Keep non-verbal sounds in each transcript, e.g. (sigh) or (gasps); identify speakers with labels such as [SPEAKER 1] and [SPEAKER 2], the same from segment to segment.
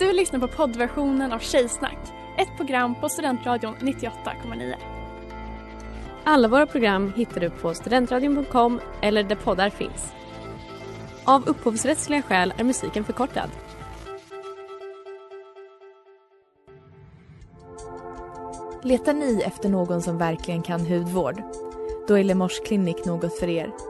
[SPEAKER 1] Du lyssnar på poddversionen av Tjejsnack, ett program på Studentradion 98,9.
[SPEAKER 2] Alla våra program hittar du på studentradion.com eller där poddar finns. Av upphovsrättsliga skäl är musiken förkortad.
[SPEAKER 3] Letar ni efter någon som verkligen kan hudvård? Då är Lemors Clinic något för er.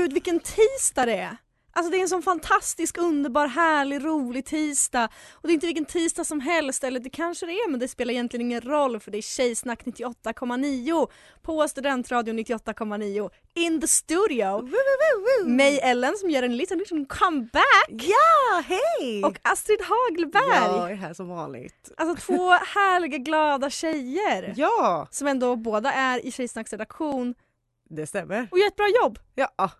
[SPEAKER 4] gud vilken tisdag det är! Alltså det är en sån fantastisk, underbar, härlig, rolig tisdag. Och det är inte vilken tisdag som helst, eller det kanske det är men det spelar egentligen ingen roll för det är Tjejsnack 98,9 på Studentradion 98,9 in the studio. Mig Ellen som gör en liten, liten comeback.
[SPEAKER 5] Ja, hej!
[SPEAKER 4] Och Astrid Hagelberg.
[SPEAKER 5] Jag är här som vanligt.
[SPEAKER 4] Alltså två (laughs) härliga glada tjejer.
[SPEAKER 5] Ja,
[SPEAKER 4] Som ändå båda är i Tjejsnacks redaktion
[SPEAKER 5] det stämmer.
[SPEAKER 4] och gör ett bra jobb.
[SPEAKER 5] Ja,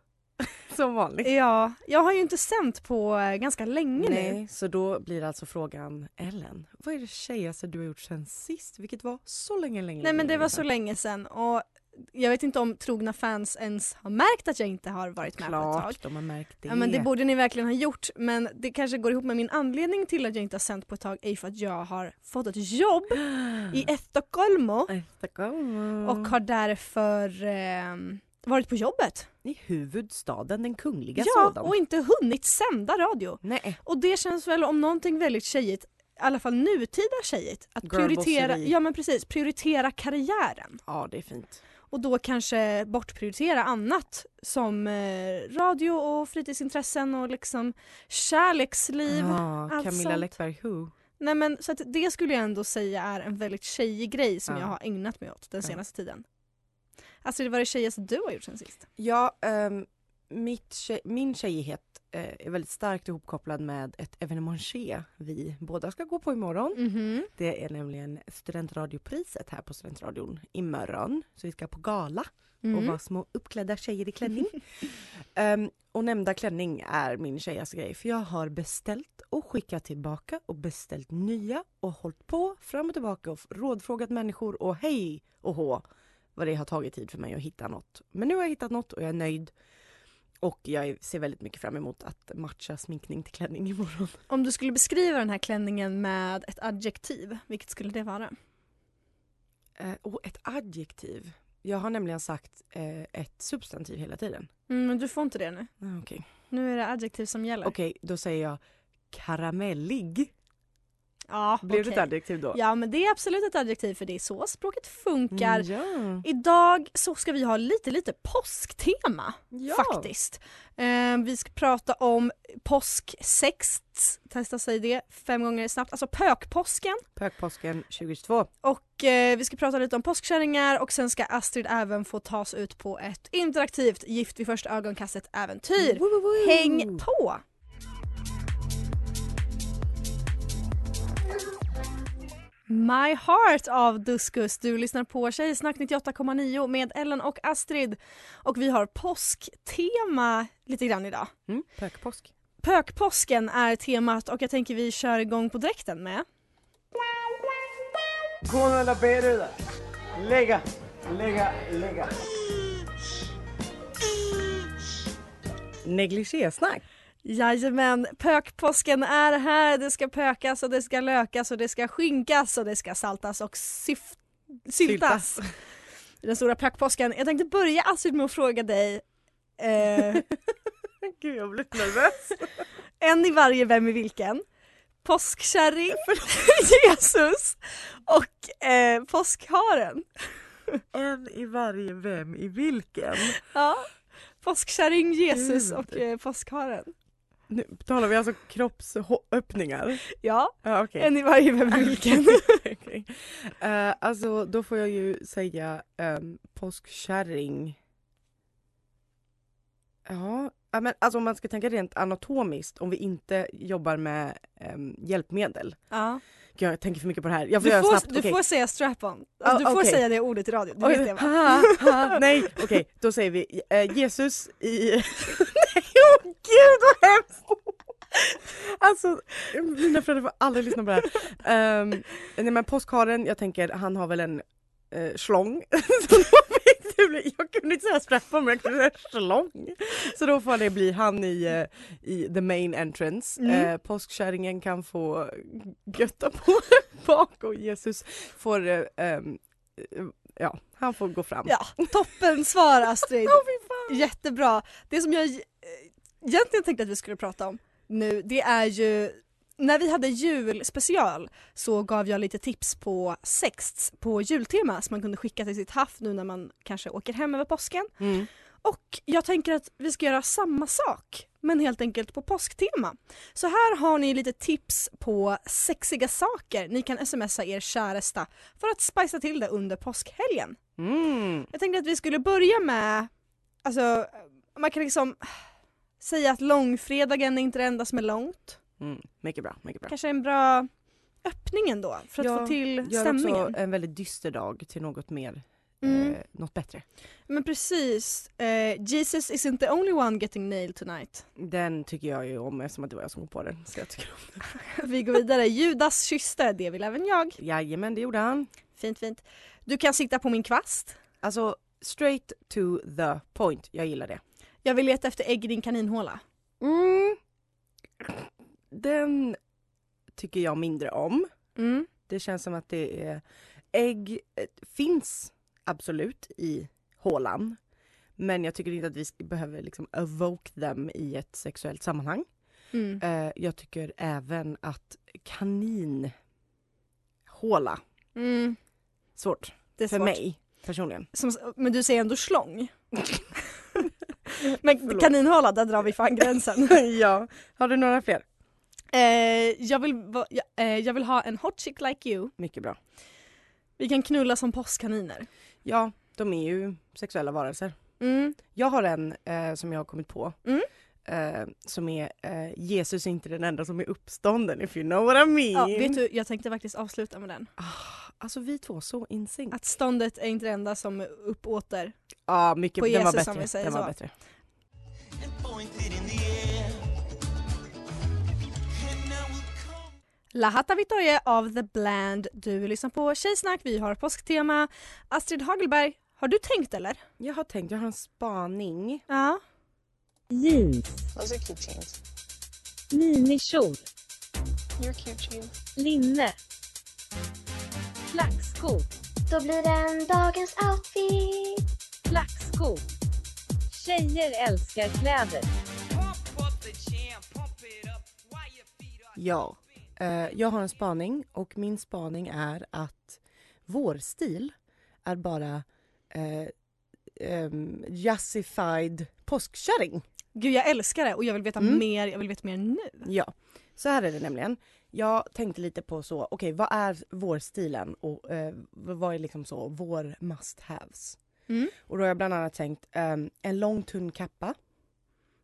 [SPEAKER 5] (laughs) som vanligt.
[SPEAKER 4] Ja, jag har ju inte sänt på eh, ganska länge nu.
[SPEAKER 5] Nej, så då blir alltså frågan Ellen, vad är det tjejigaste du har gjort sen sist? Vilket var så länge, länge
[SPEAKER 4] Nej men det var så länge sedan och jag vet inte om trogna fans ens har märkt att jag inte har varit med på ett tag.
[SPEAKER 5] Klart, de har märkt det.
[SPEAKER 4] Ja men det borde ni verkligen ha gjort men det kanske går ihop med min anledning till att jag inte har sänt på ett tag är för att jag har fått ett jobb i (gasps) Estocolmo
[SPEAKER 5] Stockholm.
[SPEAKER 4] och har därför eh, varit på jobbet.
[SPEAKER 5] I huvudstaden, den kungliga
[SPEAKER 4] Ja,
[SPEAKER 5] sådan.
[SPEAKER 4] och inte hunnit sända radio.
[SPEAKER 5] Nej,
[SPEAKER 4] Och det känns väl om någonting väldigt tjejigt, i alla fall nutida tjejigt, att prioritera, ja, men precis, prioritera karriären.
[SPEAKER 5] ja det är fint.
[SPEAKER 4] Och då kanske bortprioritera annat som eh, radio och fritidsintressen och liksom kärleksliv.
[SPEAKER 5] Ja,
[SPEAKER 4] allt
[SPEAKER 5] Camilla
[SPEAKER 4] sånt.
[SPEAKER 5] Läckberg Who.
[SPEAKER 4] Nej men så att det skulle jag ändå säga är en väldigt tjejig grej som
[SPEAKER 5] Ja.
[SPEAKER 4] jag har ägnat mig åt den
[SPEAKER 5] Ja.
[SPEAKER 4] senaste tiden. Alltså det var det tjejigaste du har gjort sen sist?
[SPEAKER 5] Ja, ehm, mitt tjej, min tjejighet eh, är väldigt starkt ihopkopplad med ett evenementier vi båda ska gå på imorgon.
[SPEAKER 4] Mhm.
[SPEAKER 5] Det är nämligen studentradiopriset här på Studentradion imorgon. Så vi ska på gala och
[SPEAKER 4] Mm.
[SPEAKER 5] vara små uppklädda tjejer i klänning. (laughs) Ehm, och nämnda klänning är min tjejigaste grej för jag har beställt och skickat tillbaka och beställt nya och hållit på fram och tillbaka och rådfrågat människor och hej och hå vad det har tagit tid för mig att hitta något. Men nu har jag hittat något och jag är nöjd. Och jag ser väldigt mycket fram emot att matcha sminkning till klänning imorgon. (laughs)
[SPEAKER 4] Om du skulle beskriva den här klänningen med ett adjektiv, vilket skulle det vara?
[SPEAKER 5] Eh, och ett adjektiv. Jag har nämligen sagt eh, ett substantiv hela tiden.
[SPEAKER 4] Mm, men du får inte det nu.
[SPEAKER 5] Ah, Okej,
[SPEAKER 4] Nu är det adjektiv som gäller.
[SPEAKER 5] Okej, då säger jag karamellig.
[SPEAKER 4] Ja,
[SPEAKER 5] Blev det
[SPEAKER 4] okej.
[SPEAKER 5] ett adjektiv då?
[SPEAKER 4] Ja men det är absolut ett adjektiv för det är så språket funkar.
[SPEAKER 5] Ja.
[SPEAKER 4] Idag så ska vi ha lite lite påsktema
[SPEAKER 5] ja.
[SPEAKER 4] faktiskt. Eh, vi ska prata om påsksex, testa säga det fem gånger snabbt, alltså pökpåsken.
[SPEAKER 5] Pökpåsken 2022.
[SPEAKER 4] Och eh, vi ska prata lite om påskkärringar och sen ska Astrid även få tas ut på ett interaktivt Gift vid första ögonkastet äventyr. Häng på! My Heart av Duskus. Du lyssnar på Tjejsnack 98,9 med Ellen och Astrid. Och vi har påsktema lite grann idag.
[SPEAKER 5] Mm, pökpåsk.
[SPEAKER 4] Pökpåsken är temat och jag tänker vi kör igång på direkten med
[SPEAKER 6] Gå mellan benen Lägga, lägga, lägga.
[SPEAKER 5] Negligésnack.
[SPEAKER 4] Jajamän, pökpåsken är här. Det ska pökas och det ska lökas och det ska skinkas och det ska saltas och syf- syltas. Den stora pökpåsken. Jag tänkte börja Astrid med att fråga dig. Eh, (laughs)
[SPEAKER 5] Gud jag blev nervös. (laughs)
[SPEAKER 4] En i varje Vem i vilken. Påskkärring, (laughs) Jesus och eh, påskharen.
[SPEAKER 5] En i varje vem i vilken?
[SPEAKER 4] Ja. Påskkärring, Jesus
[SPEAKER 5] Gud.
[SPEAKER 4] och eh, påskharen.
[SPEAKER 5] Nu talar vi alltså kroppsöppningar?
[SPEAKER 4] Ja,
[SPEAKER 5] Ja okej.
[SPEAKER 4] en i varje (laughs) vilken.
[SPEAKER 5] Okej. Eh, alltså då får jag ju säga um, påskkärring. Ja, men alltså om man ska tänka rent anatomiskt om vi inte jobbar med um, hjälpmedel.
[SPEAKER 4] Ja.
[SPEAKER 5] Gud, jag tänker för mycket på det här. Jag får
[SPEAKER 4] Du,
[SPEAKER 5] göra
[SPEAKER 4] får,
[SPEAKER 5] snabbt.
[SPEAKER 4] du får säga strap-on. Alltså,
[SPEAKER 5] Ja,
[SPEAKER 4] du får
[SPEAKER 5] okej.
[SPEAKER 4] säga det ordet i radio, du vet det va?
[SPEAKER 5] nej, okej då säger vi eh, Jesus i... (laughs) gud vad hemskt! Alltså mina föräldrar får aldrig lyssna på det här. Um, nej men påskharen, jag tänker han har väl en eh, (laughs) fick det bli, jag kunde inte säga strap-on men jag kunde säga schlong. Så då får det bli han i, eh, i the main entrance.
[SPEAKER 4] Mm.
[SPEAKER 5] Eh, påskkärringen kan få götta på (laughs) bak och Jesus får eh, eh, Ja, han får gå fram.
[SPEAKER 4] Ja, toppen svar Astrid. (laughs)
[SPEAKER 5] Fan.
[SPEAKER 4] Jättebra. Det som jag eh, egentligen tänkte att vi skulle prata om nu det är ju när vi hade julspecial så gav jag lite tips på sexts på jultema som man kunde skicka till sitt haff nu när man kanske åker hem över påsken.
[SPEAKER 5] Mm.
[SPEAKER 4] Och jag tänker att vi ska göra samma sak men helt enkelt på påsktema. Så här har ni lite tips på sexiga saker ni kan smsa er käresta för att spicea till det under påskhelgen.
[SPEAKER 5] Mm.
[SPEAKER 4] Jag tänkte att vi skulle börja med, alltså man kan liksom säga att långfredagen är inte det enda som är långt.
[SPEAKER 5] Mm. Mycket bra, mycket bra.
[SPEAKER 4] Kanske en bra öppning ändå för att
[SPEAKER 5] Ja,
[SPEAKER 4] få till
[SPEAKER 5] Gör
[SPEAKER 4] stämningen.
[SPEAKER 5] också en väldigt dyster dag till något mer,
[SPEAKER 4] Mm.
[SPEAKER 5] eh, något bättre.
[SPEAKER 4] Men precis, eh, Jesus isn't the only one getting nailed tonight.
[SPEAKER 5] Den tycker jag ju om eftersom att det var jag som kom på den. Så jag tycker om (laughs)
[SPEAKER 4] Vi går vidare, Judas kysste, det vill även jag.
[SPEAKER 5] den. Jajamän, det gjorde han.
[SPEAKER 4] Fint fint. Du kan sitta på min kvast.
[SPEAKER 5] Alltså straight to the point. Jag gillar det.
[SPEAKER 4] Jag vill leta efter ägg i din kaninhåla.
[SPEAKER 5] Mm. Den tycker jag mindre om.
[SPEAKER 4] Mm.
[SPEAKER 5] Det känns som att det är ägg eh, finns absolut i hålan. Men jag tycker inte att vi behöver liksom evoke them i ett sexuellt sammanhang.
[SPEAKER 4] Mm.
[SPEAKER 5] Eh, jag tycker även att kaninhåla,
[SPEAKER 4] Mm.
[SPEAKER 5] svårt
[SPEAKER 4] Det är
[SPEAKER 5] för
[SPEAKER 4] svårt.
[SPEAKER 5] mig personligen.
[SPEAKER 4] Som, men du säger ändå slång. (laughs) (laughs) men
[SPEAKER 5] Förlåt.
[SPEAKER 4] kaninhåla, där drar vi fan gränsen. (laughs)
[SPEAKER 5] ja, har du några fler?
[SPEAKER 4] eh, jag, vill, va- ja, eh, jag vill ha en hot chick like you.
[SPEAKER 5] Mycket bra.
[SPEAKER 4] Vi kan knulla som påskkaniner.
[SPEAKER 5] Ja, de är ju sexuella varelser.
[SPEAKER 4] Mm.
[SPEAKER 5] Jag har en eh, som jag har kommit på.
[SPEAKER 4] Mm.
[SPEAKER 5] Eh, som är eh, Jesus är inte den enda som är uppstånden if you know what I mean.
[SPEAKER 4] Ja, vet du, jag tänkte faktiskt avsluta med den.
[SPEAKER 5] Ah, alltså vi två, så in sync.
[SPEAKER 4] Att ståndet är inte det enda som uppåter.
[SPEAKER 5] Ja, mycket.
[SPEAKER 4] på
[SPEAKER 5] den var
[SPEAKER 4] Jesus, om
[SPEAKER 5] bättre.
[SPEAKER 4] vi säger
[SPEAKER 5] Den var
[SPEAKER 4] så.
[SPEAKER 5] bättre.
[SPEAKER 4] La Hatta Vittorie av The Bland. Du lyssnar på Tjejsnack, vi har påsktema. Astrid Hagelberg, har du tänkt eller?
[SPEAKER 5] Jag har tänkt, jag har en spaning.
[SPEAKER 4] Ja.
[SPEAKER 7] Jeans.
[SPEAKER 8] Those are cute jeans.
[SPEAKER 7] Minikjol.
[SPEAKER 8] You're cute jeans.
[SPEAKER 7] Linne. Flackskor.
[SPEAKER 9] Då blir det en dagens outfit.
[SPEAKER 7] Flackskor. Tjejer älskar kläder.
[SPEAKER 5] Ja. Eh, jag har en spaning och min spaning är att vår stil är bara eh, um, jassified påskkärring.
[SPEAKER 4] Gud jag älskar det och jag vill veta
[SPEAKER 5] Mm.
[SPEAKER 4] mer, jag vill veta mer nu.
[SPEAKER 5] Ja, så här är det nämligen. Jag tänkte lite på så, okej vad är vårstilen och eh, vad är liksom så vår must haves?
[SPEAKER 4] Mm.
[SPEAKER 5] Och då har jag bland annat tänkt ehm, en lång tunn kappa.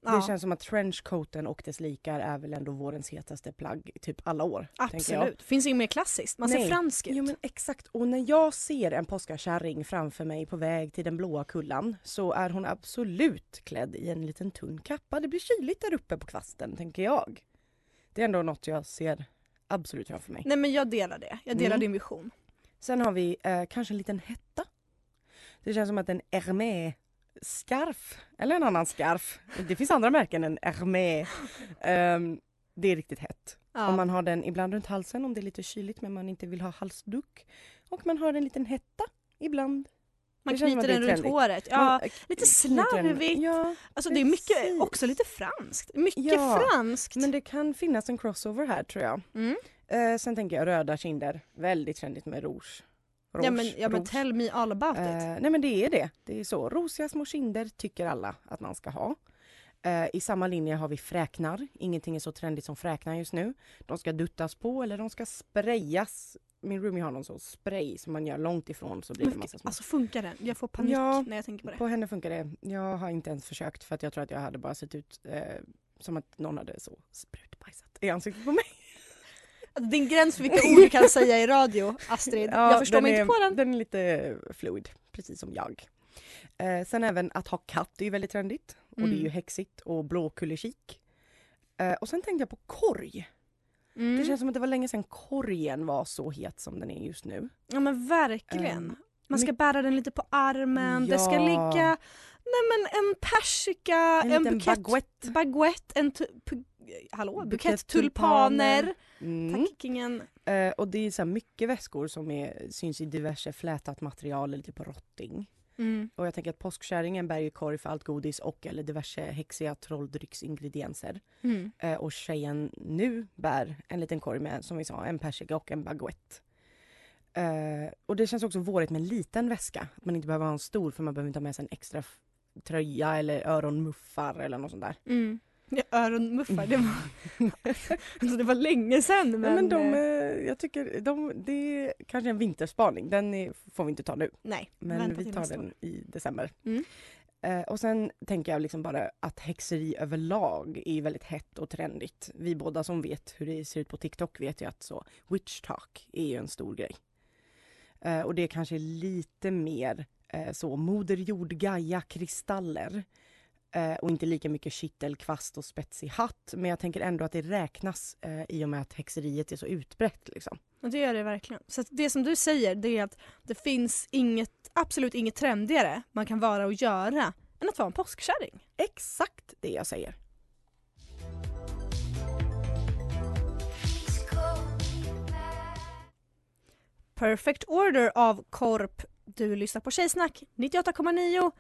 [SPEAKER 5] Det
[SPEAKER 4] Ja,
[SPEAKER 5] känns som att trenchcoaten och dess likar är väl ändå vårens hetaste plagg typ alla år.
[SPEAKER 4] absolut. Finns inget mer klassiskt. Man ser
[SPEAKER 5] Nej.
[SPEAKER 4] fransk ut.
[SPEAKER 5] Jo men exakt och när jag ser en påskakärring framför mig på väg till den blåa kullan så är hon absolut klädd i en liten tunn kappa. Det blir kyligt där uppe på kvasten tänker jag. Det är ändå något jag ser absolut framför mig.
[SPEAKER 4] Nej men jag delar det. Jag delar
[SPEAKER 5] Mm.
[SPEAKER 4] din vision.
[SPEAKER 5] Sen har vi eh, kanske en liten hetta. Det känns som att en Hermé scarf eller en annan scarf. Det finns andra märken än Hermé. (laughs) Ehm, det är riktigt hett.
[SPEAKER 4] Ja.
[SPEAKER 5] Om man har den ibland runt halsen om det är lite kyligt men man inte vill ha halsduk. Och man har en liten hetta ibland
[SPEAKER 4] Man
[SPEAKER 5] som
[SPEAKER 4] knyter den runt håret. Ja,
[SPEAKER 5] Man, eh,
[SPEAKER 4] lite slarvigt.
[SPEAKER 5] Ja,
[SPEAKER 4] Alltså det är mycket,
[SPEAKER 5] precis.
[SPEAKER 4] också lite franskt. Mycket
[SPEAKER 5] Ja,
[SPEAKER 4] franskt.
[SPEAKER 5] men det kan finnas en crossover här tror jag.
[SPEAKER 4] Mm.
[SPEAKER 5] Eh, sen tänker jag röda kinder, väldigt trendigt med rouge.
[SPEAKER 4] Ja
[SPEAKER 5] Rouge,
[SPEAKER 4] men, ja men
[SPEAKER 5] rouge.
[SPEAKER 4] tell me all about
[SPEAKER 5] Eh,
[SPEAKER 4] it.
[SPEAKER 5] nej men det är det. Det är så. Rosiga små kinder tycker alla att man ska ha. Eh, I samma linje har vi fräknar. Ingenting är så trendigt som fräknar just nu. De ska duttas på eller de ska sprayas. Min roomie har någon sån spray som man gör långt ifrån så blir det massa små.
[SPEAKER 4] alltså funkar den? Jag får panik
[SPEAKER 5] Ja,
[SPEAKER 4] när jag tänker på det.
[SPEAKER 5] På henne funkar det. Jag har inte ens försökt för att jag tror att jag hade bara sett ut eh, som att någon hade så sprutbajsat i ansiktet på mig.
[SPEAKER 4] Alltså, Din gräns för vilka ord du kan säga i radio, Astrid.
[SPEAKER 5] Ja,
[SPEAKER 4] jag förstår mig
[SPEAKER 5] är,
[SPEAKER 4] inte på den.
[SPEAKER 5] Den är lite fluid, precis som jag. Eh, sen även att ha katt är ju väldigt trendigt. Och det är ju
[SPEAKER 4] Mm.
[SPEAKER 5] häxigt och blåkullekik. Eh, och sen tänkte jag på korg.
[SPEAKER 4] Mm.
[SPEAKER 5] Det känns som att det var länge sedan korgen var så het som den är just nu.
[SPEAKER 4] Ja men verkligen.
[SPEAKER 5] Ehm,
[SPEAKER 4] Man ska bära den lite på armen, det ska
[SPEAKER 5] Ja.
[SPEAKER 4] ligga nej men en persika,
[SPEAKER 5] En
[SPEAKER 4] en, bukett,
[SPEAKER 5] baguette.
[SPEAKER 4] baguette en hallå,
[SPEAKER 5] Bukett tulpaner. Mm.
[SPEAKER 4] Tack kingen.
[SPEAKER 5] Eh, och det är så mycket väskor som är, syns i diverse flätat material eller typ rotting.
[SPEAKER 4] Mm.
[SPEAKER 5] Och jag tänker att påskkärringen bär ju korg för allt godis och eller diverse häxiga trolldrycksingredienser.
[SPEAKER 4] Mm.
[SPEAKER 5] Eh, och tjejen nu bär en liten korg med, som vi sa, en persika och en baguette. Eh, och det känns också vårigt med en liten väska. Att man inte behöver ha en stor för man behöver inte ha med sig en extra tröja eller öronmuffar eller något sånt där.
[SPEAKER 4] Mm. Ja, öronmuffar, det var, (laughs) alltså, det var länge sedan men,
[SPEAKER 5] Men, men de,
[SPEAKER 4] eh,
[SPEAKER 5] eh, jag tycker, de, det är kanske en vinterspaning. Den är, får vi inte ta nu.
[SPEAKER 4] nej.
[SPEAKER 5] Men vi tar den i december.
[SPEAKER 4] Mm.
[SPEAKER 5] Eh, och sen tänker jag liksom bara att häxeri överlag är väldigt hett och trendigt. Vi båda som vet hur det ser ut på TikTok vet ju att så witch talk är ju en stor grej. Eh, och det är kanske lite mer eh, så moder jord, Gaia, kristaller. Eh, och inte lika mycket kittel, kvast och spetsig hatt. Men jag tänker ändå att det räknas eh, i och med att häxeriet är så utbrett. Liksom.
[SPEAKER 4] Och det gör det verkligen. Så det som du säger det är att det finns inget, absolut inget trendigare man kan vara och göra än att vara en påskkärring.
[SPEAKER 5] Exakt det jag säger.
[SPEAKER 4] Perfect Order av Korp. Du lyssnar på Tjejsnack 98,9.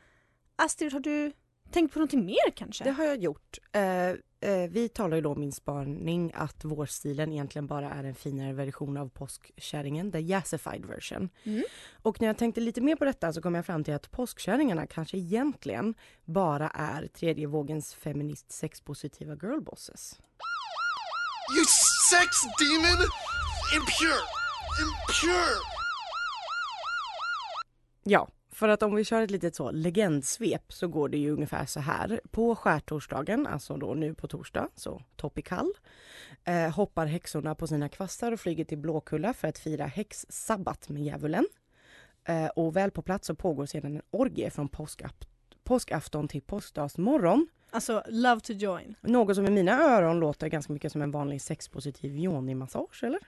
[SPEAKER 4] Astrid, har du tänkt på någonting mer kanske?
[SPEAKER 5] Det har jag gjort. Eh, eh, vi talar ju då om min spaning att vårstilen egentligen bara är en finare version av påskkärringen, the yassified version.
[SPEAKER 4] Mm.
[SPEAKER 5] Och när jag tänkte lite mer på detta så kom jag fram till att påskkärringarna kanske egentligen bara är tredje vågens feminist sexpositiva girlbosses.
[SPEAKER 10] You sex demon! Impure! Impure!
[SPEAKER 5] Ja, för att om vi kör ett litet så legendsvep så går det ju ungefär så här. På skärtorsdagen, alltså då nu på torsdag, så topikall, eh, hoppar häxorna på sina kvastar och flyger till Blåkulla för att fira häxsabbat med djävulen. Eh, och väl på plats så pågår sedan en orgie från påskaft- påskafton till påskdagsmorgon.
[SPEAKER 4] Alltså, love to join.
[SPEAKER 5] Något som i mina öron låter ganska mycket som en vanlig sexpositiv yoni-massage, eller?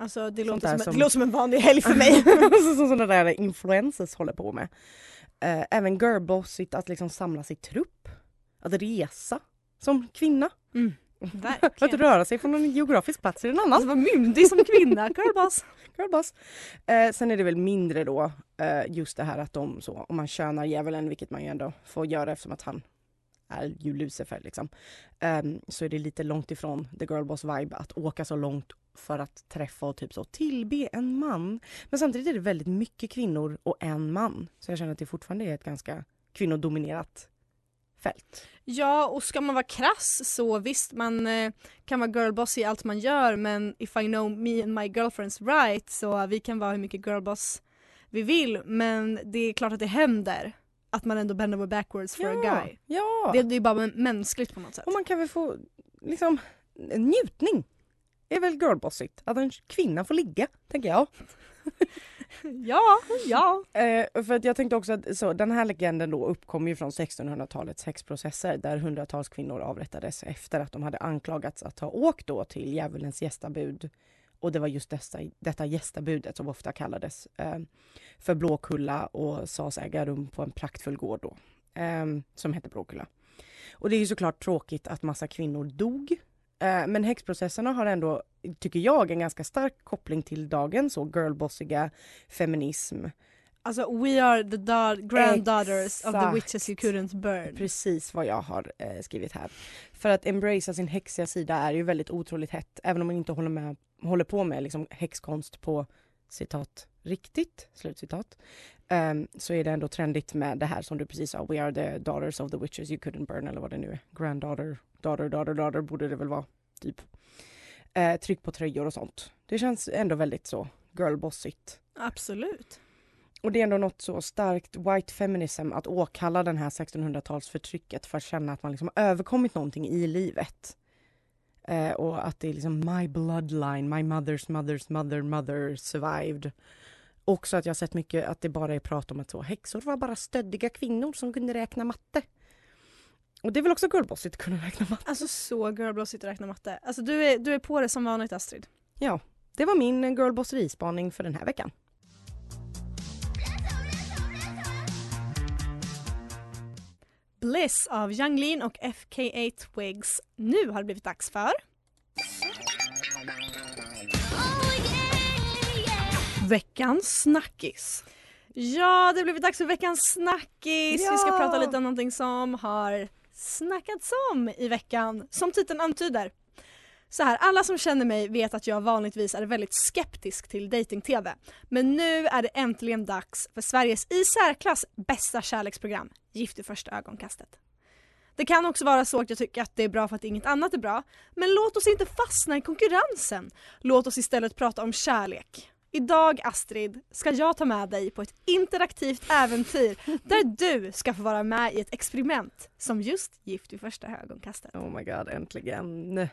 [SPEAKER 4] Alltså det låter som,
[SPEAKER 5] som-
[SPEAKER 4] det låter som en vanlig helg för mig. (laughs)
[SPEAKER 5] som sådana där influencers håller på med. Eh, även girlbossigt att liksom samla sig trupp. Att resa som kvinna.
[SPEAKER 4] Mm, (laughs)
[SPEAKER 5] Att
[SPEAKER 4] verkligen.
[SPEAKER 5] röra sig från en geografisk plats till en annan.
[SPEAKER 4] Alltså vara myndig som kvinna, (laughs) girlboss.
[SPEAKER 5] Girlboss. Eh, sen är det väl mindre då eh, just det här att de så, om man könar djävulen, vilket man ju ändå får göra eftersom att han är ju Lucifer liksom. ehm, så är det lite långt ifrån the girlboss vibe att åka så långt för att träffa och typ så tillbe en man. Men samtidigt är det väldigt mycket kvinnor och en man. Så jag känner att det fortfarande är ett ganska kvinnodominerat fält.
[SPEAKER 4] Ja, och ska man vara krass så visst, man eh, kan vara girlboss i allt man gör men if I know me and my girlfriends right så vi kan vara hur mycket girlboss vi vill men det är klart att det händer att man ändå bend over backwards for a guy.
[SPEAKER 5] Ja!
[SPEAKER 4] Det, det är bara mänskligt på något sätt.
[SPEAKER 5] Och man kan väl få liksom njutning. Är väl girlbossigt. Att en kvinna får ligga, tänker jag. (laughs)
[SPEAKER 4] Ja, ja.
[SPEAKER 5] Eh, för att jag tänkte också att så, den här legenden då uppkom ju från 1600-talets häxprocesser där hundratals kvinnor avrättades efter att de hade anklagats att ha åkt då till djävulens gästabud. Och det var just dessa, detta gästabudet som ofta kallades eh, för Blåkulla och sades äga rum på en praktfull gård då. Eh, som hette Blåkulla. Och det är ju såklart tråkigt att massa kvinnor dog. Eh, men häxprocesserna har ändå, tycker jag, en ganska stark koppling till dagens så girlbossiga feminism.
[SPEAKER 4] Alltså we are the da- granddaughters of the
[SPEAKER 5] Exakt.
[SPEAKER 4] witches you couldn't burn.
[SPEAKER 5] Precis vad jag har eh, skrivit här. För att embracea sin häxiga sida är ju väldigt otroligt hett, även om man inte håller, med, håller på med liksom, häxkonst på citat riktigt, slutcitat. Ehm, så är det ändå trendigt med det här som du precis sa, we are the daughters of the witches you couldn't burn eller vad det nu är. Granddaughter, daughter, daughter, daughter borde det väl vara, typ. Eh, tryck på tröjor och sånt. Det känns ändå väldigt så girlbossigt.
[SPEAKER 4] Absolut.
[SPEAKER 5] Och det är ändå något så starkt white feminism att åkalla den här 1600-talsförtrycket för att känna att man liksom har överkommit någonting i livet. Eh, och att det är liksom my bloodline, my mother's mother's mother mother survived. Också att jag sett mycket att det bara är prat om att så, häxor var bara stöddiga kvinnor som kunde räkna matte. Och det är väl också girlbossigt att kunna räkna matte?
[SPEAKER 4] Alltså så girlbossigt att räkna matte. Alltså du är, du är på det som vanligt Astrid.
[SPEAKER 5] Ja, det var min eh, girlbosseri-spaning för den här veckan.
[SPEAKER 4] Bliss av Yung Lean och FKA Twigs. Nu har det blivit dags för... Veckans snackis. Ja, det blivit dags för veckans snackis. Vi ska
[SPEAKER 5] Ja!
[SPEAKER 4] prata lite om någonting som har snackats om i veckan, som titeln antyder. Så här, alla som känner mig vet att jag vanligtvis är väldigt skeptisk till dating-tv. Men nu är det äntligen dags för Sveriges i särklass bästa kärleksprogram, Gift i första ögonkastet. Det kan också vara så att jag tycker att det är bra för att inget annat är bra. Men låt oss inte fastna i konkurrensen. Låt oss istället prata om kärlek. Idag Astrid ska jag ta med dig på ett interaktivt äventyr där du ska få vara med i ett experiment som just Gift i första ögonkastet.
[SPEAKER 5] Oh my god, äntligen.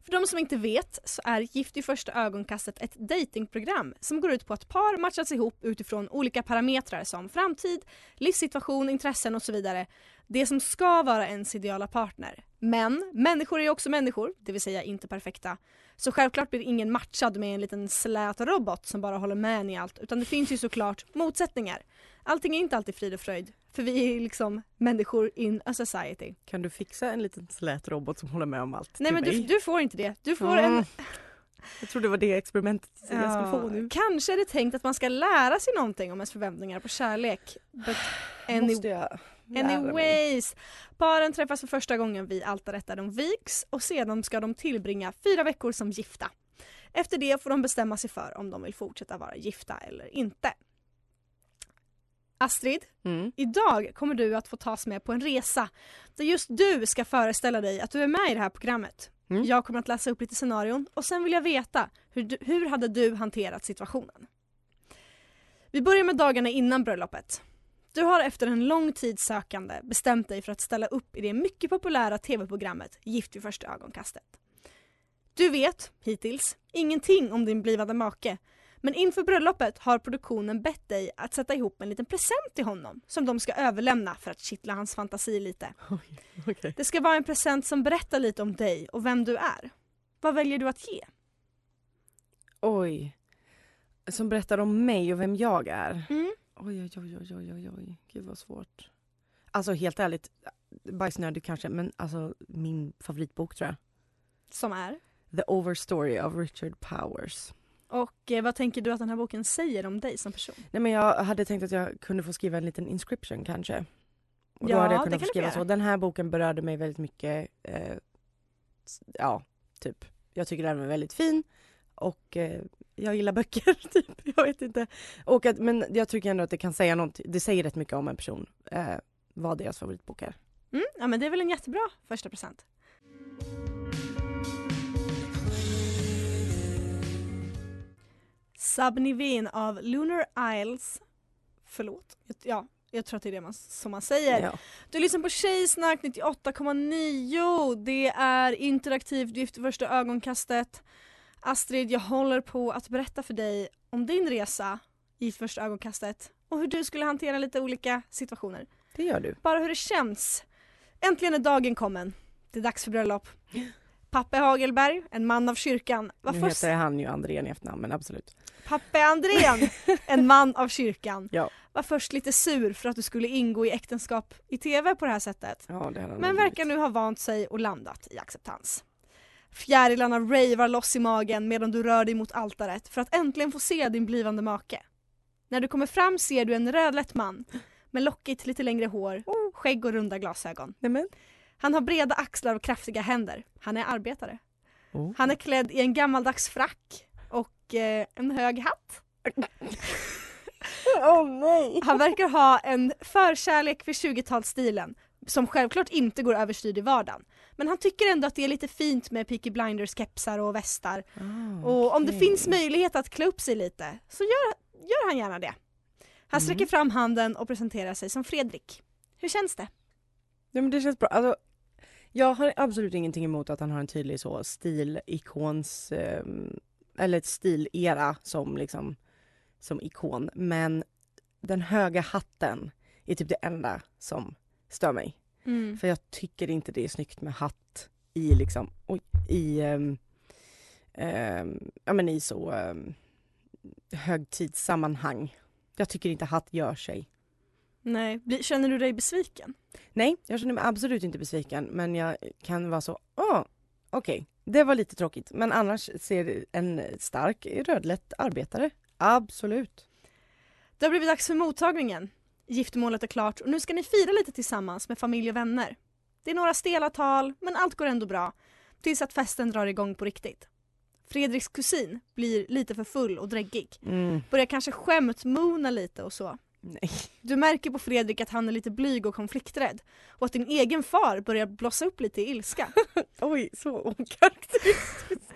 [SPEAKER 4] För de som inte vet så är Gift i första ögonkastet ett datingprogram som går ut på att par matchas ihop utifrån olika parametrar som framtid, livssituation, intressen och så vidare. Det som ska vara ens ideala partner. Men människor är också människor, det vill säga inte perfekta. Så självklart blir ingen matchad med en liten slät robot som bara håller med en i allt utan det finns ju såklart motsättningar. Allting är inte alltid frid och fröjd för vi är liksom människor in a society.
[SPEAKER 5] Kan du fixa en liten slät robot som håller med om allt
[SPEAKER 4] Nej men du, du får inte det. Du får
[SPEAKER 5] Mm.
[SPEAKER 4] en
[SPEAKER 5] Jag tror det var det experimentet jag skulle få nu.
[SPEAKER 4] Kanske är det tänkt att man ska lära sig någonting om ens förväntningar på kärlek. But any,
[SPEAKER 5] Måste jag?
[SPEAKER 4] Anyways. Paren träffas för första gången vid altaret där de vigs och sedan ska de tillbringa fyra veckor som gifta. Efter det får de bestämma sig för om de vill fortsätta vara gifta eller inte. Astrid,
[SPEAKER 5] Mm.
[SPEAKER 4] idag kommer du att få tas med på en resa där just du ska föreställa dig att du är med i det här programmet.
[SPEAKER 5] Mm.
[SPEAKER 4] Jag kommer att läsa upp lite scenarion och sen vill jag veta hur, du, hur hade du hanterat situationen? Vi börjar med dagarna innan bröllopet. Du har efter en lång tids sökande bestämt dig för att ställa upp i det mycket populära tv-programmet Gift vid första ögonkastet. Du vet, hittills, ingenting om din blivande make men inför bröllopet har produktionen bett dig att sätta ihop en liten present till honom som de ska överlämna för att kittla hans fantasi lite.
[SPEAKER 5] Okej.
[SPEAKER 4] Det ska vara en present som berättar lite om dig och vem du är. Vad väljer du att ge?
[SPEAKER 5] Oj. Som berättar om mig och vem jag är.
[SPEAKER 4] Mm.
[SPEAKER 5] Oj, oj, oj, oj, oj, oj. Gud vad svårt. Alltså helt ärligt, bajsnödig kanske, men alltså min favoritbok tror jag.
[SPEAKER 4] Som är?
[SPEAKER 5] The Overstory of Richard Powers.
[SPEAKER 4] Och eh, vad tänker du att den här boken säger om dig som person?
[SPEAKER 5] Nej men jag hade tänkt att jag kunde få skriva en liten inscription kanske. Och då
[SPEAKER 4] Ja,
[SPEAKER 5] hade jag
[SPEAKER 4] det
[SPEAKER 5] kunnat
[SPEAKER 4] kan
[SPEAKER 5] få skriva så. Den här boken berörde mig väldigt mycket. Eh, ja, typ. Jag tycker den är väldigt fin. Och eh, jag gillar böcker, (laughs) typ. Jag vet inte. Och att, men jag tycker ändå att det kan säga något. Det säger rätt mycket om en person. Eh, vad deras favoritbok är.
[SPEAKER 4] Mm, ja men det är väl en jättebra första present. Subnivin av Lunar Isles. Förlåt. Ja, jag tror att det är det man, som man säger.
[SPEAKER 5] Ja.
[SPEAKER 4] Du lyssnar på Tjejsnack 98,9. Det är interaktivt i första ögonkastet. Astrid, jag håller på att berätta för dig om din resa i första ögonkastet och hur du skulle hantera lite olika situationer.
[SPEAKER 5] Det gör du.
[SPEAKER 4] Bara hur det känns. Äntligen är dagen kommen. Det är dags för bröllop. (laughs) Pappe Hagelberg, en man av kyrkan, var
[SPEAKER 5] nu
[SPEAKER 4] först...
[SPEAKER 5] heter han ju Andrén i efternamn men absolut.
[SPEAKER 4] Pappe Andrén, (laughs) en man av kyrkan,
[SPEAKER 5] Ja.
[SPEAKER 4] var först lite sur för att du skulle ingå i äktenskap i TV på det här sättet.
[SPEAKER 5] Ja, det
[SPEAKER 4] Men verkar nu ha vant sig och landat i acceptans. Fjärilarna ravar loss i magen medan du rör dig mot altaret för att äntligen få se din blivande make. När du kommer fram ser du en rödlätt man med lockigt lite längre hår, skägg och runda glasögon.
[SPEAKER 5] Nämen.
[SPEAKER 4] Han har breda axlar och kraftiga händer. Han är arbetare.
[SPEAKER 5] Oh.
[SPEAKER 4] Han är klädd i en gammaldags frack och eh, en hög hatt. (laughs)
[SPEAKER 5] Åh nej!
[SPEAKER 4] Han verkar ha en förkärlek för 20-talsstilen som självklart inte går överstyrd i vardagen. Men han tycker ändå att det är lite fint med Peaky Blinders kepsar och västar.
[SPEAKER 5] Ah,
[SPEAKER 4] Och om det finns möjlighet att klä upp sig lite så gör, gör han gärna det. Han
[SPEAKER 5] Mm.
[SPEAKER 4] sträcker fram handen och presenterar sig som Fredrik. Hur känns det?
[SPEAKER 5] Ja men det känns bra. Alltså, jag har absolut ingenting emot att han har en tydlig så stilikons eh, eller ett stilera som liksom som ikon. Men den höga hatten är typ det enda som stör mig.
[SPEAKER 4] Mm.
[SPEAKER 5] För jag tycker inte det är snyggt med hatt i liksom, oj, i, ehm, ehm, ja men i så um, högtidssammanhang. Jag tycker inte hatt gör sig.
[SPEAKER 4] Nej, känner du dig besviken?
[SPEAKER 5] Nej, jag känner mig absolut inte besviken men jag kan vara så, åh, okej, det var lite tråkigt men annars ser en stark rödlätt arbetare, absolut.
[SPEAKER 4] Det har blivit dags för mottagningen. Giftermålet är klart och nu ska ni fira lite tillsammans med familj och vänner. Det är några stela tal, men allt går ändå bra. Tills att festen drar igång på riktigt. Fredriks kusin blir lite för full och dräggig.
[SPEAKER 5] Mm,
[SPEAKER 4] Börjar kanske skämtmona lite och så.
[SPEAKER 5] nej.
[SPEAKER 4] Du märker på Fredrik att han är lite blyg och konflikträdd. Och att din egen far börjar blossa upp lite i ilska. (laughs)
[SPEAKER 5] Oj, så okaraktäristiskt.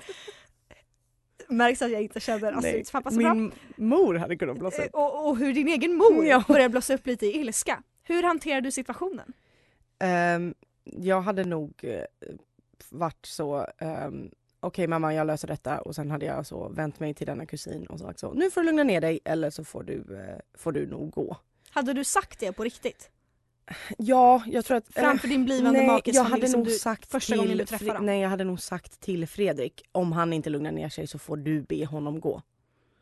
[SPEAKER 4] Märks att jag inte känner Astrids pappa så bra.
[SPEAKER 5] Min mor hade kunnat blossa
[SPEAKER 4] Eh,
[SPEAKER 5] upp.
[SPEAKER 4] Och, och hur din egen mor
[SPEAKER 5] Ja.
[SPEAKER 4] börjar blossa upp lite i ilska. Hur hanterar du situationen?
[SPEAKER 5] Ehm, jag hade nog eh, varit så, ehm, okej mamma jag löser detta och sen hade jag så vänt mig till denna kusin och sagt så, nu får du lugna ner dig eller så får du, eh, får du nog gå.
[SPEAKER 4] Hade du sagt det på riktigt?
[SPEAKER 5] Ja, jag tror att...
[SPEAKER 4] Framför din blivande
[SPEAKER 5] nej,
[SPEAKER 4] makes
[SPEAKER 5] jag hade
[SPEAKER 4] som
[SPEAKER 5] nog sagt
[SPEAKER 4] första
[SPEAKER 5] till
[SPEAKER 4] gången du träffade dem?
[SPEAKER 5] Nej, jag hade nog sagt till Fredrik, om han inte lugnar ner sig så får du be honom gå.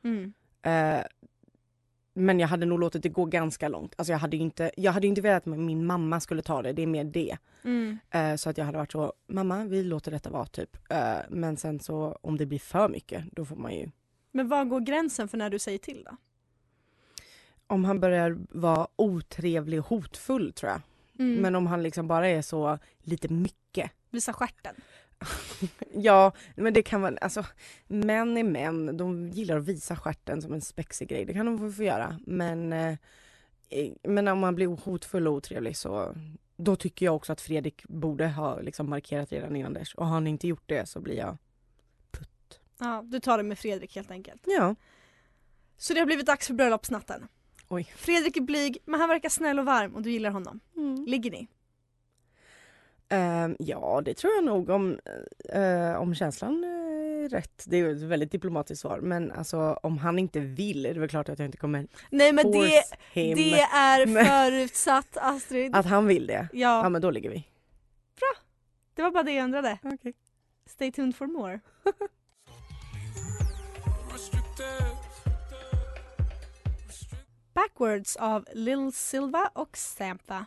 [SPEAKER 4] Mm.
[SPEAKER 5] Eh, men jag hade nog låtit det gå ganska långt. Alltså jag hade ju inte, jag hade inte velat att min mamma skulle ta det, det är mer det.
[SPEAKER 4] Mm.
[SPEAKER 5] Eh, så att jag hade varit så, mamma vi låter detta vara typ. Eh, men sen så om det blir för mycket, då får man ju
[SPEAKER 4] Men var går gränsen för när du säger till då?
[SPEAKER 5] Om han börjar vara otrevlig och hotfull tror jag.
[SPEAKER 4] Mm.
[SPEAKER 5] Men om han liksom bara är så lite mycket.
[SPEAKER 4] Visa stjärten. (laughs)
[SPEAKER 5] Ja, men det kan man, alltså män är män, de gillar att visa stjärten som en spexig grej, det kan de få, göra. Men, eh, men om man blir hotfull och otrevlig så då tycker jag också att Fredrik borde ha liksom markerat redan innan dess. Och har han inte gjort det så blir jag
[SPEAKER 4] Ja, du tar det med Fredrik helt enkelt.
[SPEAKER 5] Ja.
[SPEAKER 4] Så det har blivit dags för bröllopsnatten.
[SPEAKER 5] Oj.
[SPEAKER 4] Fredrik är blyg, men han verkar snäll och varm och du gillar honom.
[SPEAKER 5] Mm.
[SPEAKER 4] Ligger ni?
[SPEAKER 5] Ehm, ja, det tror jag nog om, eh, om känslan är rätt. Det är ju ett väldigt diplomatiskt svar. Men alltså om han inte vill är det väl klart att jag inte kommer
[SPEAKER 4] Nej men det,
[SPEAKER 5] him.
[SPEAKER 4] det är (laughs) förutsatt Astrid.
[SPEAKER 5] Att han vill det?
[SPEAKER 4] Ja.
[SPEAKER 5] Ja men då ligger vi.
[SPEAKER 4] Det var bara det jag undrade.
[SPEAKER 5] Okay.
[SPEAKER 4] Stay tuned for more. (laughs) Backwards av Lil Silva och Sampa.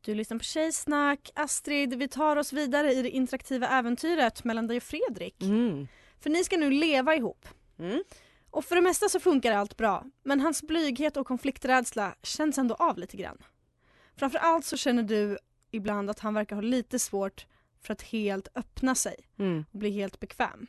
[SPEAKER 4] Du lyssnar på Tjejsnack. Astrid, vi tar oss vidare i det interaktiva äventyret mellan dig och Fredrik.
[SPEAKER 5] Mm.
[SPEAKER 4] För ni ska nu leva ihop.
[SPEAKER 5] Mm.
[SPEAKER 4] Och för det mesta så funkar allt bra. Men hans blyghet och konflikträdsla känns ändå av lite grann. Framförallt så känner du ibland att han verkar ha lite svårt för att helt öppna sig
[SPEAKER 5] Mm.
[SPEAKER 4] och bli helt bekväm.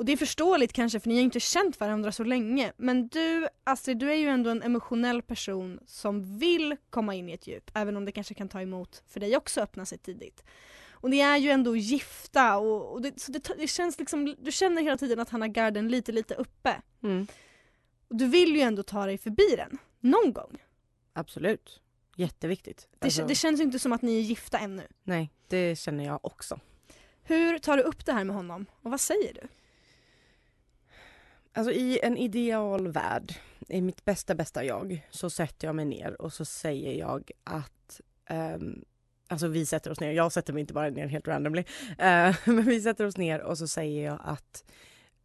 [SPEAKER 4] Och det är förståeligt kanske för ni har inte känt varandra så länge men du Astrid, du är ju ändå en emotionell person som vill komma in i ett djup även om det kanske kan ta emot för dig också att öppna sig tidigt. Och ni är ju ändå gifta och, och det, så det, det känns liksom, du känner hela tiden att han har garden lite lite uppe.
[SPEAKER 5] Mm.
[SPEAKER 4] Och du vill ju ändå ta dig förbi den, någon gång.
[SPEAKER 5] Absolut. Jätteviktigt.
[SPEAKER 4] Det,
[SPEAKER 5] Alltså,
[SPEAKER 4] det känns ju inte som att ni är gifta ännu.
[SPEAKER 5] Nej, det känner jag också.
[SPEAKER 4] Hur tar du upp det här med honom och vad säger du?
[SPEAKER 5] Alltså i en ideal värld, i mitt bästa bästa jag, så sätter jag mig ner och så säger jag att um, Alltså vi sätter oss ner, jag sätter mig inte bara ner helt randomly. Uh, (laughs) men vi sätter oss ner och så säger jag att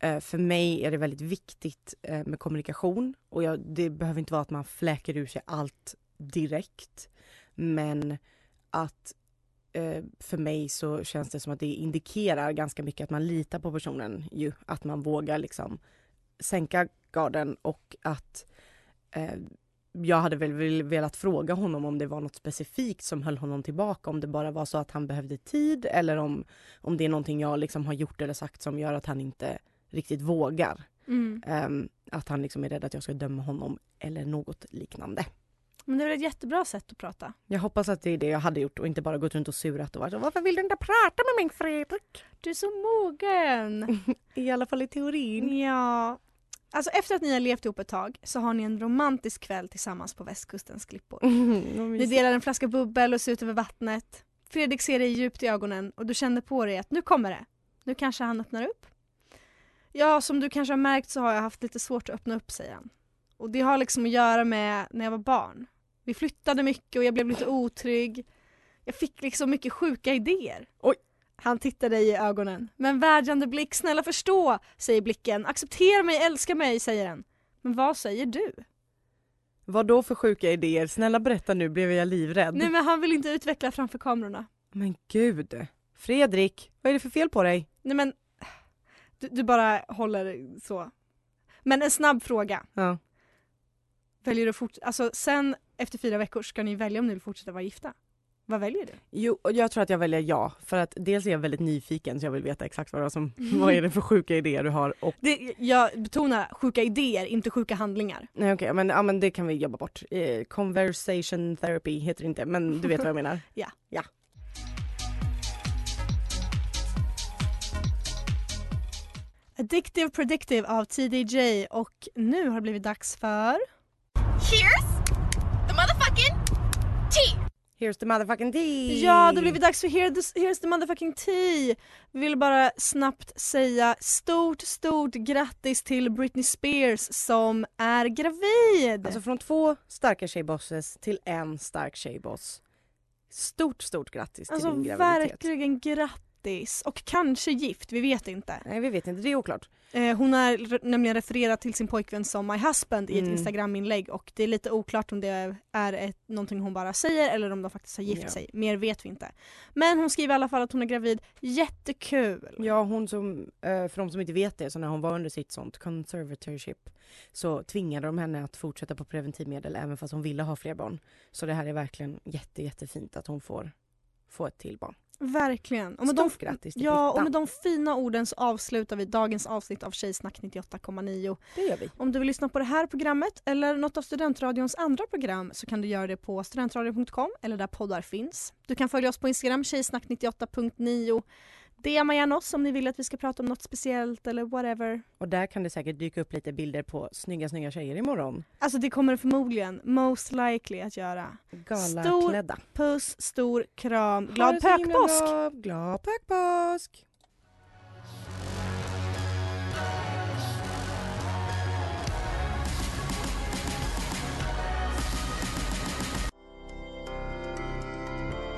[SPEAKER 5] uh, för mig är det väldigt viktigt uh, med kommunikation och jag, det behöver inte vara att man fläker ur sig allt direkt. Men att för mig så känns det som att det indikerar ganska mycket att man litar på personen ju. Att man vågar liksom sänka garden och att eh, jag hade väl velat fråga honom om det var något specifikt som höll honom tillbaka. Om det bara var så att han behövde tid eller om, om det är någonting jag liksom har gjort eller sagt som gör att han inte riktigt vågar.
[SPEAKER 4] Mm.
[SPEAKER 5] Ehm, att han liksom är rädd att jag ska döma honom eller något liknande.
[SPEAKER 4] Men det är väl ett jättebra sätt att prata.
[SPEAKER 5] Jag hoppas att det är det jag hade gjort och inte bara gått runt och surat och varit så, varför vill du inte prata med mig Fredrik?
[SPEAKER 4] Du är så mogen! (laughs)
[SPEAKER 5] I alla fall i teorin.
[SPEAKER 4] Ja. Alltså efter att ni har levt ihop ett tag så har ni en romantisk kväll tillsammans på västkustens klippor. (laughs) Ni delar en flaska bubbel och ser ut över vattnet. Fredrik ser dig djupt i ögonen och du känner på dig att nu kommer det. Nu kanske han öppnar upp. Ja, som du kanske har märkt så har jag haft lite svårt att öppna upp, säger han. Och det har liksom att göra med när jag var barn. Vi flyttade mycket och jag blev lite otrygg. Jag fick liksom mycket sjuka idéer.
[SPEAKER 5] Oj.
[SPEAKER 4] Han tittar dig i ögonen. Med en vädjande blick, snälla förstå, säger blicken. Acceptera mig, älska mig, säger den. Men vad säger du?
[SPEAKER 5] Vad då för sjuka idéer? Snälla berätta nu, blev jag livrädd.
[SPEAKER 4] Nej men han vill inte utveckla framför kamerorna.
[SPEAKER 5] Men gud. Fredrik, vad är det för fel på dig?
[SPEAKER 4] Nej men, du, du bara håller så. Men en snabb fråga.
[SPEAKER 5] Ja.
[SPEAKER 4] Väljer du fort, alltså sen efter fyra veckor ska ni välja om ni vill fortsätta vara gifta. Vad väljer du?
[SPEAKER 5] Jo, jag tror att jag väljer ja. För att dels är jag väldigt nyfiken så jag vill veta exakt vad, det är som, (laughs) vad är det för sjuka idéer du har. Och,
[SPEAKER 4] Det, jag betonar sjuka idéer, inte sjuka handlingar.
[SPEAKER 5] nej okej, men, ja, men det kan vi jobba bort. Eh, conversation therapy heter det inte, men du vet vad jag menar. (laughs)
[SPEAKER 4] Ja.
[SPEAKER 5] Ja.
[SPEAKER 4] Addictive Predictive av TDJ och nu har det blivit dags för...
[SPEAKER 9] Here's the motherfucking tea.
[SPEAKER 5] Here's the motherfucking tea!
[SPEAKER 4] Ja, det har blivit dags för Here's the motherfucking tea! Vi vill bara snabbt säga stort, stort grattis till Britney Spears som är gravid!
[SPEAKER 5] Alltså från två starka tjejbosses till en stark tjejboss. Stort, stort grattis till
[SPEAKER 4] Alltså
[SPEAKER 5] din graviditet.
[SPEAKER 4] verkligen grattis! Och kanske gift, vi vet inte.
[SPEAKER 5] Nej vi vet inte, det är oklart.
[SPEAKER 4] Eh, hon har re- nämligen refererat till sin pojkvän som my husband i ett
[SPEAKER 5] Mm.
[SPEAKER 4] instagraminlägg och det är lite oklart om det är ett, någonting hon bara säger eller om de faktiskt har gift
[SPEAKER 5] Ja.
[SPEAKER 4] sig. Mer vet vi inte. Men hon skriver i alla fall att hon är gravid. Jättekul!
[SPEAKER 5] Ja hon som, eh, för de som inte vet det, så när hon var under sitt sånt conservatorship så tvingade de henne att fortsätta på preventivmedel även fast hon ville ha fler barn. Så det här är verkligen jätte, jättefint att hon får, få ett till barn.
[SPEAKER 4] Verkligen. Och med, de,
[SPEAKER 5] Stort grattis till
[SPEAKER 4] ja, och med de fina orden så avslutar vi dagens avsnitt av Tjejsnack 98,9.
[SPEAKER 5] Det gör vi.
[SPEAKER 4] Om du vill lyssna på det här programmet eller något av Studentradions andra program så kan du göra det på studentradion.com eller där poddar finns. Du kan följa oss på Instagram, tjejsnack98.9. DMa gärna oss om ni vill att vi ska prata om något speciellt eller whatever.
[SPEAKER 5] Och där kan det säkert dyka upp lite bilder på snygga, snygga tjejer imorgon.
[SPEAKER 4] Alltså det kommer det förmodligen, most likely att göra.
[SPEAKER 5] Galaklädda.
[SPEAKER 4] Puss, stor kram, glad pökpåsk!
[SPEAKER 5] Glad pökpåsk!